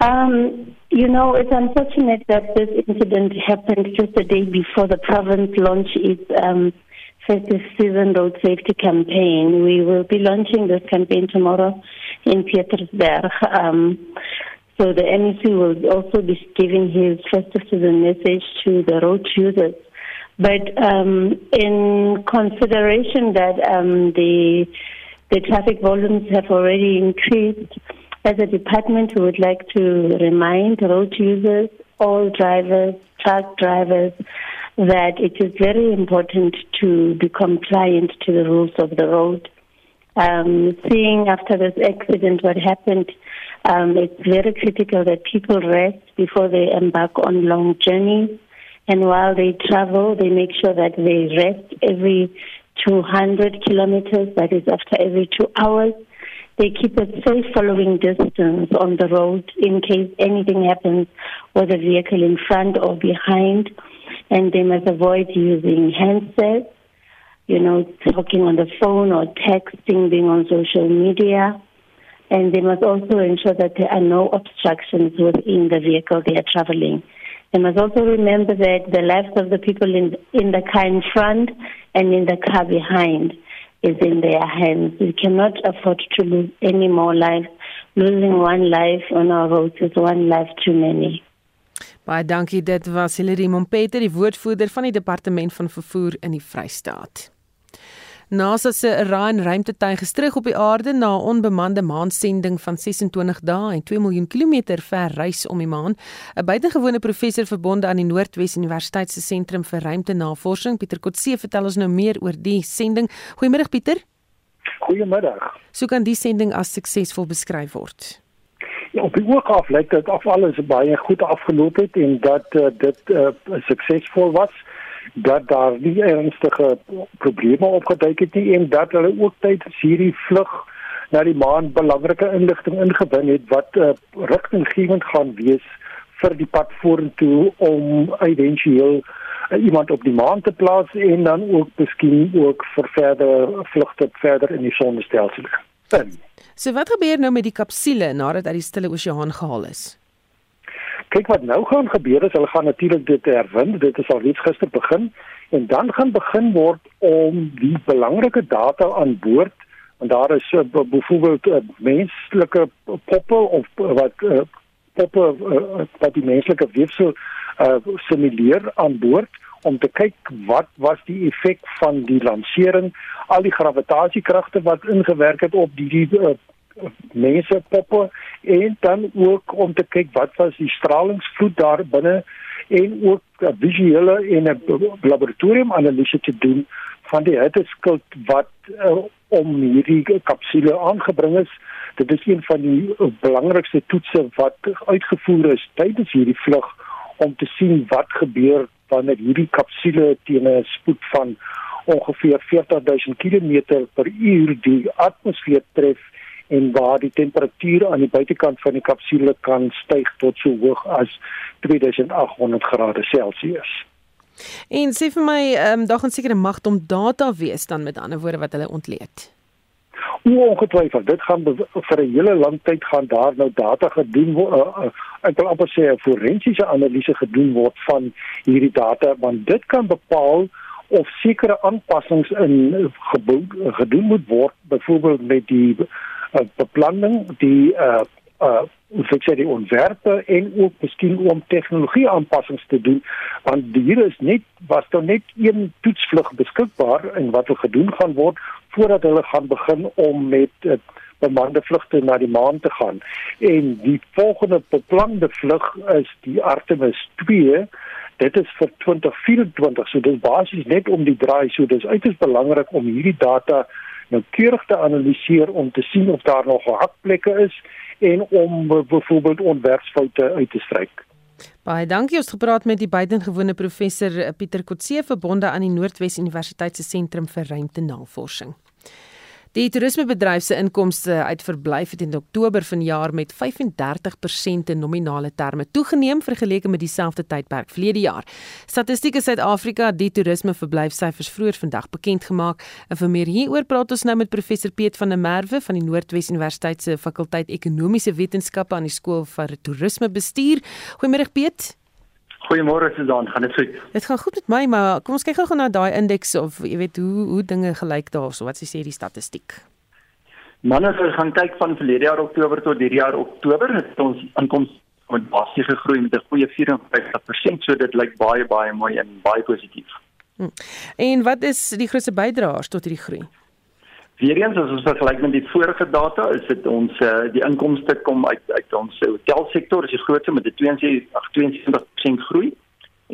Um, you know, it's unfortunate that this incident happened just a day before the province launched its um, festive season road safety campaign. We will be launching this campaign tomorrow in Pietersburg. Um, so the MEC will also be giving his festive season message to the road users. But um, in consideration that um, the the traffic volumes have already increased, as a department, we would like to remind road users, all drivers, truck drivers, that it is very important to be compliant to the rules of the road. Um, seeing after this accident what happened, um, it's very critical that people rest before they embark on long journeys. And while they travel, they make sure that they rest every 200 kilometers, that is after every two hours. They keep a safe following distance on the road in case anything happens with a vehicle in front or behind and they must avoid using handsets, you know, talking on the phone or texting, being on social media. And they must also ensure that there are no obstructions within the vehicle they are traveling. They must also remember that the lives of the people in, in the car in front and in the car behind is in their hands. We cannot afford to lose any more lives. Losing one life on our roads is one life too many. Baie dankie. Dit was Hilary Mompeter, die woordvoerder van die Departement van Vervoer in die Vrystaat. NASA se Orion ruimtetuig is terug op die aarde na 'n onbemande maansending van 26 dae en 2 miljoen kilometer ver reis om die maan. 'n Buitengewone professor verbonde aan die Noordwes Universiteit se sentrum vir ruimtenavorsing, Pieter Kotse, vertel ons nou meer oor die sending. Goeiemôre Pieter. Goeiemiddag. So kan die sending as suksesvol beskryf word. Ja, op die oog af lyk dit of alles baie goed afgeloop het en dat uh, dit uh, suksesvol was dat daar nie ernstige probleme opgeduik het nie en dat hulle ook tydens hierdie vlug na die maan belangrike inligting ingewin het wat uh, rigtinggewend gaan wees vir die pad vorentoe om éventueel uh, iemand op die maan te plaas en dan ook miskien ook vir verder vlugte verder in die sonnestelsel. So wat gebeur nou met die kapsule nadat uit die stille oseaan gehaal is? Kyk wat nou gaan gebeur is hulle gaan natuurlik dit herwin. Dit is al reeds gister begin en dan gaan begin word om die belangrike data aan boord en daar is uh, byvoorbeeld uh, menslike poppe of uh, wat uh, poppe uh, wat die menslike weefsel uh, simuleer aan boord om te kyk wat was die effek van die lansering al die gravitasiekragte wat ingewerk het op die, die uh, mense poppe en dan ook om te kyk wat was die stralingsvloed daar binne en ook visuele en 'n laboratorium analise te doen van die hitteskild wat uh, om hierdie kapsule aangebring is. Dit is een van die belangrikste toetse wat uitgevoer is tydens hierdie vlug om te sien wat gebeur wanneer hierdie kapsule teen 'n spoed van ongeveer 40000 km per uur die atmosfeer tref en waar die temperatuur aan die buitekant van die kapsule kan styg tot so hoog as 2800 grade Celsius. En sê vir my, ehm um, daar gaan seker 'n mag om data wees dan met ander woorde wat hulle ontleed. Ongetwyfeld, dit gaan vir 'n hele lang tyd gaan daar nou data gedoen word. Uh, uh, ek wil amper sê 'n forensiese analise gedoen word van hierdie data want dit kan bepaal of sekere aanpassings in gedoen moet word, byvoorbeeld met die uh, beplanning, die uh uh hoe sê die ontwerpe en ook miskien om tegnologie aanpassings te doen want hier is net was daar net een toetsvlug beskikbaar en wat wil gedoen gaan word voordat hulle gaan begin om met uh, bemande vlugte na die maan te gaan. En die volgende beplande vlug is die Artemis 2 dit is vir 2024 so dit is basies net om die draai so dis uiters belangrik om hierdie data noukeurig te analiseer om te sien of daar nog hakplekke is en om byvoorbeeld ontwerpsfoute uit te stryk. Baie dankie. Ons het gepraat met die buitengewone professor Pieter Kotse verbonde aan die Noordwes Universiteit se sentrum vir ruimtenavorsing. Die toerismebedryf se inkomste uit verblyf het in Oktober vanjaar met 35% in nominale terme toegeneem vergeleke met dieselfde tydperk verlede jaar. Statistiek Suid-Afrika het die toerismeverblyfsyfers vroeër vandag bekend gemaak. En vir meer hieroor praat ons nou met professor Piet van der Merwe van die Noordwes Universiteit se fakulteit Ekonomiese Wetenskappe aan die skool vir toerismebestuur. Goeiemôre Piet. Goeiemôre Susan, gaan dit goed? Dit gaan goed met my, maar kom ons kyk gou na daai indeks of jy weet hoe hoe dinge gelyk daarso. Wat sê die statistiek? Manne, as ons gaan kyk van verlede jaar Oktober tot hierdie jaar Oktober, het ons inkomste met basies gegroei met 'n goeie 54%, so dit lyk baie baie mooi en baie positief. Hm. En wat is die grootste bydraers tot hierdie groei? Weereens as ons vergelyk met die vorige data, is dit ons uh, die inkomste kom uit uit ons hotelsektor, is die grootste met 'n 72% groei.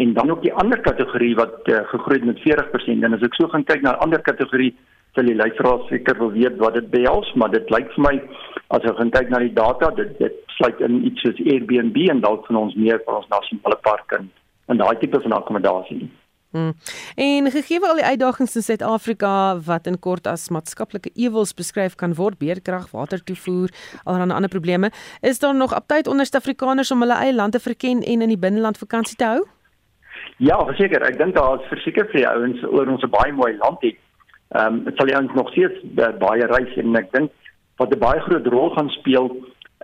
En dan ook die ander kategorie wat uh, gegroei het met 40% en as ek so gaan kyk na 'n ander kategorie sal die luisteraars seker wil weet wat dit behels, maar dit lyk vir my as ek gaan kyk na die data, dit dit sluit in iets soos Airbnb en dalk van ons meer vir ons nasionale park en en daai tipe van akkommodasie. Hmm. En gegee al die uitdagings in Suid-Afrika wat in kort as maatskaplike ewels beskryf kan word, beerkrag, watertoevoer, allerlei ander probleme, is daar nog aptyd onder Suid-Afrikaners om hulle eie land te verken en in die binneland vakansie te hou? Ja, verseker, ek dink daar is verseker vir die ouens oor ons 'n baie mooi land het. Ehm um, dit sal jy nog steeds baie reis en ek dink wat 'n baie groot rol gaan speel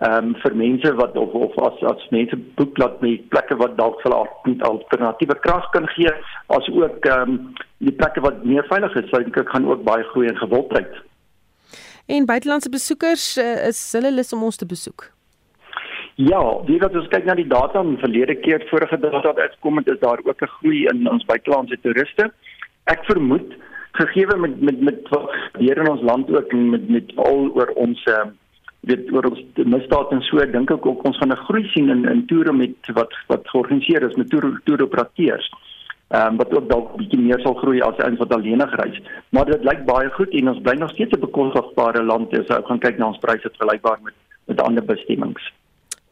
ehm um, vir mense wat of of as as mense boekblad met plekke wat dalk vir alternatiewe krag kan gee as ook ehm um, die plekke wat meer veilig is, dink ek gaan ook baie groei en gewildheid. En buitelandse besoekers uh, is hulle lus om ons te besoek. Ja, wie wat ons kyk na die data van verlede keer vorige data wat uitkom het, is daar ook 'n groei in ons buitelandse toeriste. Ek vermoed gegee met met met wat hier in ons land ook met met al oor ons uh, weet oor ons misdaad en so dink ek ook ons gaan 'n groei sien in in toere met wat wat georganiseer is met toer toeroperateurs. Ehm um, wat ook dalk bietjie meer sal groei as ons wat alleenig reis. Maar dit lyk baie goed en ons bly nog steeds 'n bekostigbare land as ons gaan kyk na ons pryse vergelykbaar met met ander bestemmings.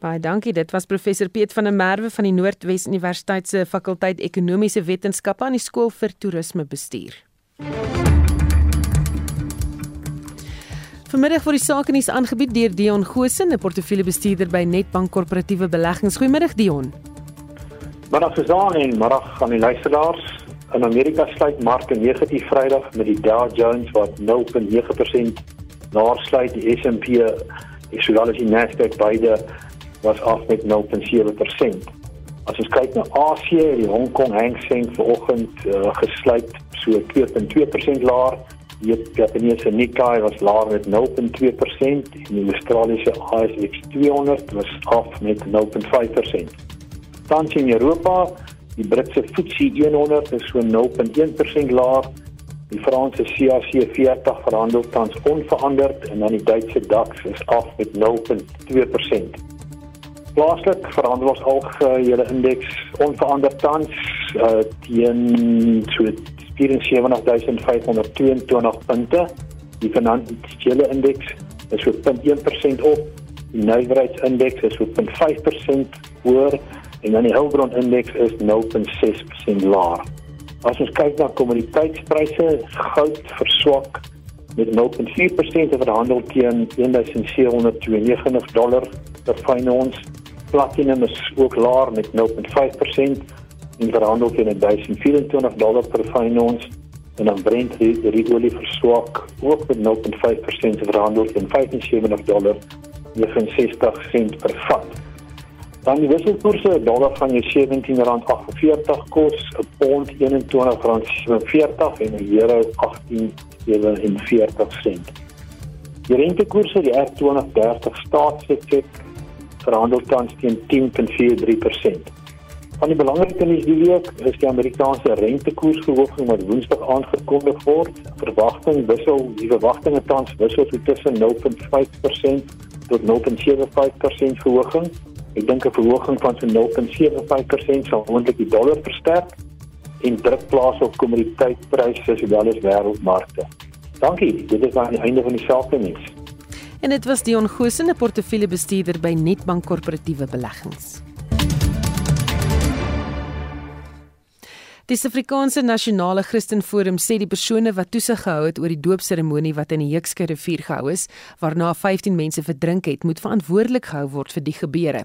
Baie dankie. Dit was professor Piet van der Merwe van die Noordwes Universiteit se fakulteit Ekonomiese Wetenskappe aan die skool vir toerismebestuur. Vanmiddag word die sake nuus aangebied deur Dion Gosen, 'n portefeuljebestuurder by Netbank Korporatiewe Beleggings. Goeiemiddag Dion. Middag Suzan en middag aan die luisteraars. In Amerika sluit markte negatief Vrydag met die Dow Jones wat 0.9% naarsluit, die S&P die Nasdaq beide was af met 0.7%. As ons kyk na Asië, die Hong Kong Hang Seng vanoggend uh, gesluit so 2.2% laer Die Japaneese Nikkei was laer met 0.2% en die Australiese ASX 200 was af met 0.5%. Tans in Europa, die Britse FTSE 100 is so 0.1% laer. Die Franse CAC 40 verhandel tans onveranderd en dan die Duitse DAX is af met 0.2%. Plaaslik verhandel ons algehele indeks onveranderd tans uh, teen so 74522 punte. Die finansiële indeks is so 0.1% op. Die nywerheidsindeks is so 0.5% hoër en dan die hulpbron indeks is 0.6% laer. As ons kyk na kommoditeitspryse, goud verswak met 0.4% te verhandel teen 1792 dollar per fyn ons. Platinum is ook laer met 0.5% en verhandel teen 1024 dollar per fyn ons en dan Brent olie verswak ook met 0.5% verhandel teen 75 dollar 69 sent per vat. Dan die wisselkoerse, dollar gaan jy R17.48 kos, 'n pond R21.47 en 'n euro 18.47 sent. Die rentekoerse, die R20.30 staatsefek verhandel tans teen 10.43%. Van die belangrike nuus die week is die Amerikaanse rentekoersverhoging wat Woensdag aangekondig word. Verwagting wissel, die verwagtinge tans wissel tussen 0.5% tot 0.75% verhoging. Ek dink 'n verhoging van so 0.75% sal moontlik die dollar versterk en druk plaas op kommoditeitpryse sowel as wêreldmarkte. Dankie. Dit is aan die einde van die sake nuus. En dit was Dion Goosen, 'n portefeuljebestuurder by Netbank Korporatiewe Beleggings. Die Suid-Afrikaanse Nasionale Christen Forum sê die persone wat toesig gehou het oor die doopseremonie wat in die Heukske rivier gehou is, waarna 15 mense verdrink het, moet verantwoordelik gehou word vir die gebeure.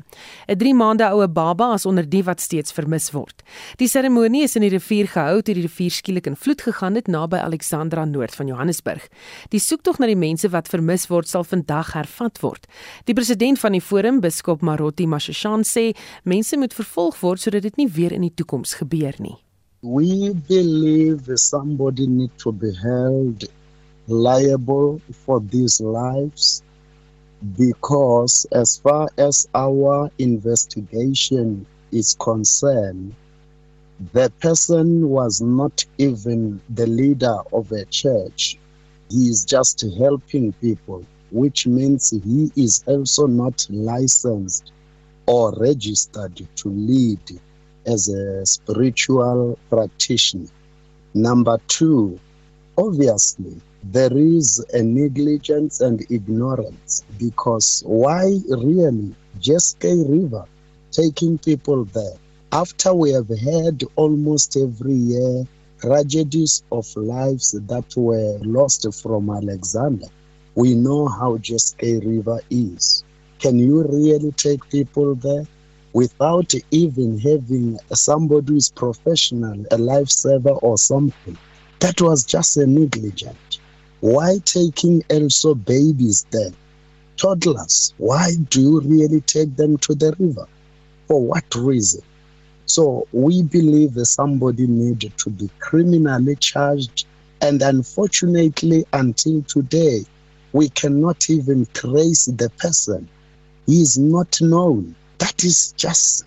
'n 3 maande oue baba is onder die wat steeds vermis word. Die seremonie is in die rivier gehou toe die rivier skielik in vloed gegaan het naby Alexandra noord van Johannesburg. Die soektog na die mense wat vermis word sal vandag hervat word. Die president van die forum, biskop Marotti Mashashan sê mense moet vervolg word sodat dit nie weer in die toekoms gebeur nie. We believe somebody need to be held liable for these lives because as far as our investigation is concerned the person was not even the leader of a church. He is just helping people which means he is also not licensed or registered to lead as a spiritual practitioner. Number two, obviously, there is a negligence and ignorance because why really Jeske River taking people there? After we have had almost every year tragedies of lives that were lost from Alexander, we know how Jeske River is. Can you really take people there? Without even having somebody who is professional, a lifesaver or something. That was just a negligent. Why taking also babies then? Toddlers, why do you really take them to the river? For what reason? So we believe that somebody needed to be criminally charged. And unfortunately, until today, we cannot even trace the person. He is not known that is just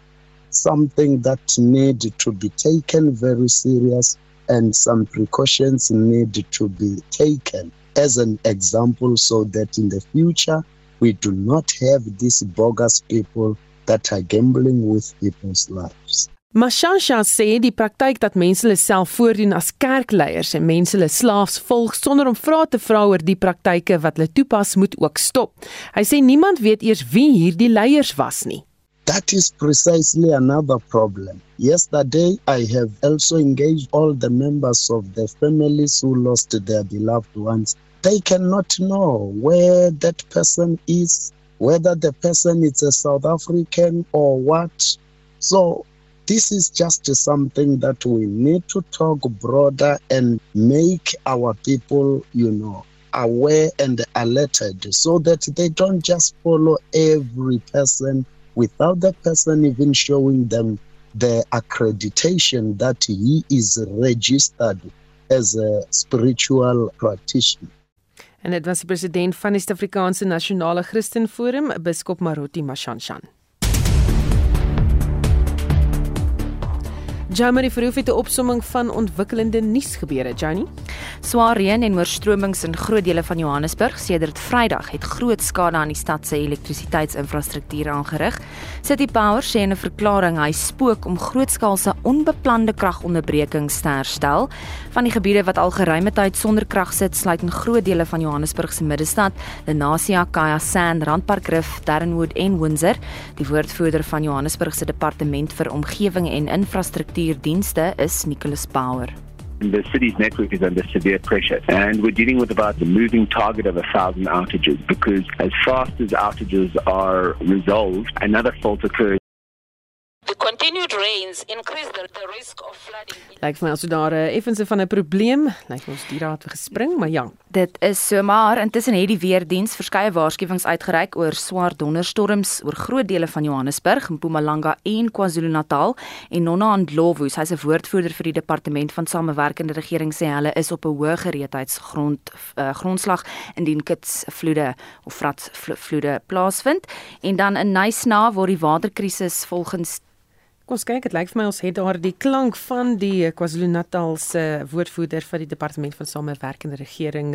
something that need to be taken very serious and some precautions need to be taken as an example so that in the future we do not have these bogus people that are gambling with people's lives. Mashansha sê die praktyk dat mense hulle self voordoen as kerkleiers en mense hulle slaafs volg sonder om vrae te vra oor die praktyke wat hulle toepas moet ook stop. Hy sê niemand weet eers wie hierdie leiers was nie. That is precisely another problem. Yesterday, I have also engaged all the members of the families who lost their beloved ones. They cannot know where that person is, whether the person is a South African or what. So, this is just something that we need to talk broader and make our people, you know, aware and alerted so that they don't just follow every person without the person even showing them the accreditation that he is registered as a spiritual practitioner. En dit was die president van die Suid-Afrikaanse Nasionale Christenforum, Biskop Marotti Mashanshan. Jamie Verhoef het 'n opsomming van ontwikkelende nuusgebeure, Janie. Swaar reën en oorstromings in groot dele van Johannesburg sedert Vrydag het groot skade aan die stad se elektrisiteitsinfrastruktuur aangerig. City Power sê in 'n verklaring hy spook om grootskaalse onbeplande kragonderbrekings te herstel. Van die gebiede wat al geruime tyd sonder krag sit, sluit in groot dele van Johannesburg se middestad, Lenasia, Kaya Sand, Randpark Rif, Darrenwood en Windsor. Die woordvoerder van Johannesburg se departement vir omgewing en infrastruktuur bestuurdienste is Nicholas Bauer. The city's network is under severe pressure, and we're dealing with about the moving target of a thousand outages because, as fast as outages are resolved, another fault occurs. Continued rains increase the, the risk of flooding. Lyk vir my asof daar 'n uh, effense van 'n probleem, lyk ons die raad gespring, maar ja. Dit is so maar intussen het die weerdiens verskeie waarskuwings uitgereik oor swaar donderstorms oor groot dele van Johannesburg, Mpumalanga en KwaZulu-Natal en Nonna Ndlovu, sy's 'n woordvoerder vir die departement van samewerkende regering sê hulle is op 'n hoë gereedheidsgrond uh, grondslag indien kits vloede of vrats vloede plaasvind en dan in Nysna waar die waterkrisis volgens Kom ons kyk, dit lyk vir my ons het daar die klank van die KwaZulu-Natal se woordvoerder vir die departement van samewerkende regering,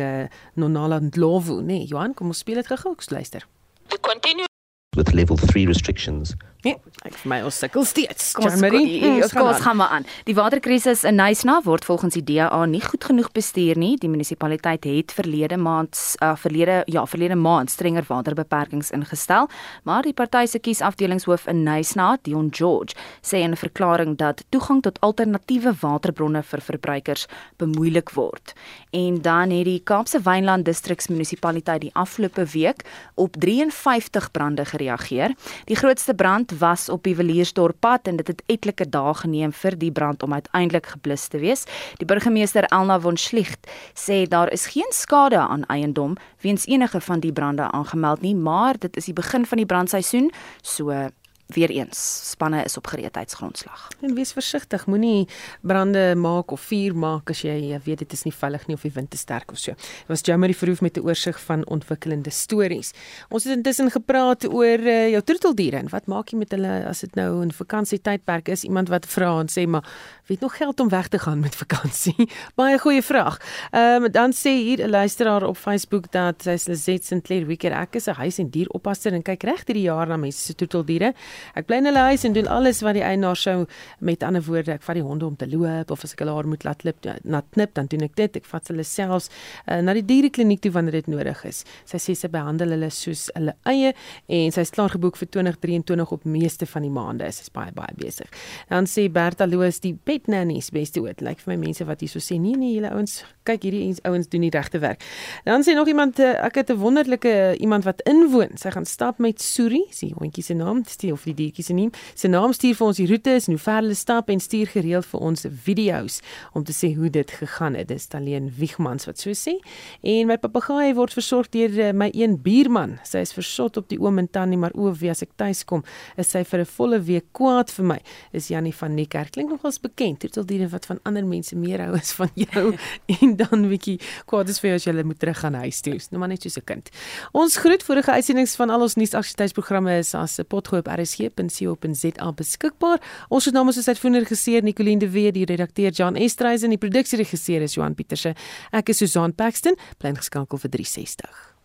Nonala Ndlovu, nee, Johan, kom ons speel dit gou-gou, luister. The continued with level 3 restrictions. Ja, ek vir my ons sukkel steeds. Kom ons, Jean-Marie, kom, ons kom, ons gaan maar aan. Die waterkrisis in Nysna word volgens die DA nie goed genoeg bestuur nie. Die munisipaliteit het verlede maand uh, verlede ja, verlede maand strenger waterbeperkings ingestel, maar die party se kiesafdelingshoof in Nysna, Dion George, sê in 'n verklaring dat toegang tot alternatiewe waterbronne vir verbruikers bemoeilik word. En dan het die Kaapse Wynland Distriksmunisipaliteit die afgelope week op 53 brande gereageer. Die grootste brand was op die Viliersdorppad en dit het etlike dae geneem vir die brand om uiteindelik geblus te wees. Die burgemeester Elna von Schlicht sê daar is geen skade aan eiendom weens enige van die brande aangemeld nie, maar dit is die begin van die brandseisoen, so weer eens spanne is op gereedheidsgrondslag. En wees versigtig, moenie brande maak of vuur maak as jy weet dit is nie veilig nie of die wind te sterk of so. Dit was Jamie Verhoef met 'n oorsig van ontwikkelende stories. Ons het intussen gepraat oor uh, jou troeteldiere en wat maak jy met hulle as dit nou 'n vakansietydperk is? Iemand wat vra en sê maar weet nog geld om weg te gaan met vakansie? Baie goeie vraag. Ehm um, dan sê hier 'n luisteraar op Facebook dat sy is Lizet Sinclair Wicker ek is 'n huis en dieroppasser en kyk reg hierdie jaar na mense se troeteldiere. Ek bly in hulle huis en doen alles wat die eienaar sou met ander woorde, ek vat die honde om te loop of as ek hulle haar moet laat loop, na knip, dan doen ek dit. Ek vat hulle selfs uh, na die dierekliniek toe wanneer dit nodig is. Sy sê sy behandel hulle soos hulle eie en sy is klaar geboek vir 2023 op meeste van die maande. Sy is baie baie besig. Dan sê Berta Loos die pet nannies beste oud. Lyk like vir my mense wat hierso sê nee nee, julle ouens, kyk hierdie ouens doen die regte werk. Dan sê nog iemand uh, ek het 'n wonderlike iemand wat inwoon. Sy gaan stap met Suri, sy hondjie se naam, steel of die diertjie se naam. Sy naam stuur vir ons die roetes en hoe ver hulle stap en stuur gereeld vir ons video's om te sê hoe dit gegaan het. Dis alleen Wiegmans wat so sê. En my papegaai word versorg deur uh, my een buurman. Sy is versot op die oom en tannie, maar o, wie as ek tuis kom, is sy vir 'n volle week kwaad vir my. Is Jannie van Niekerk. Klink nogals bekend. Troeteldiere wat van ander mense meer hou as van jou en dan bietjie kwaad is vir jou as jy moet terug gaan huis toe. Nou maar net soos 'n kind. Ons groet vorige uitsendings van al ons nuusaktualiteitsprogramme is as 'n potgoed op rsg.co.za beskikbaar. Ons het namens ons uitvoerende regisseur Nicoline de Wet, die redakteur Jan Estreisen en die produksieregisseur is Johan Pieterse. Ek is Susan Paxton, bly geskakel vir 360.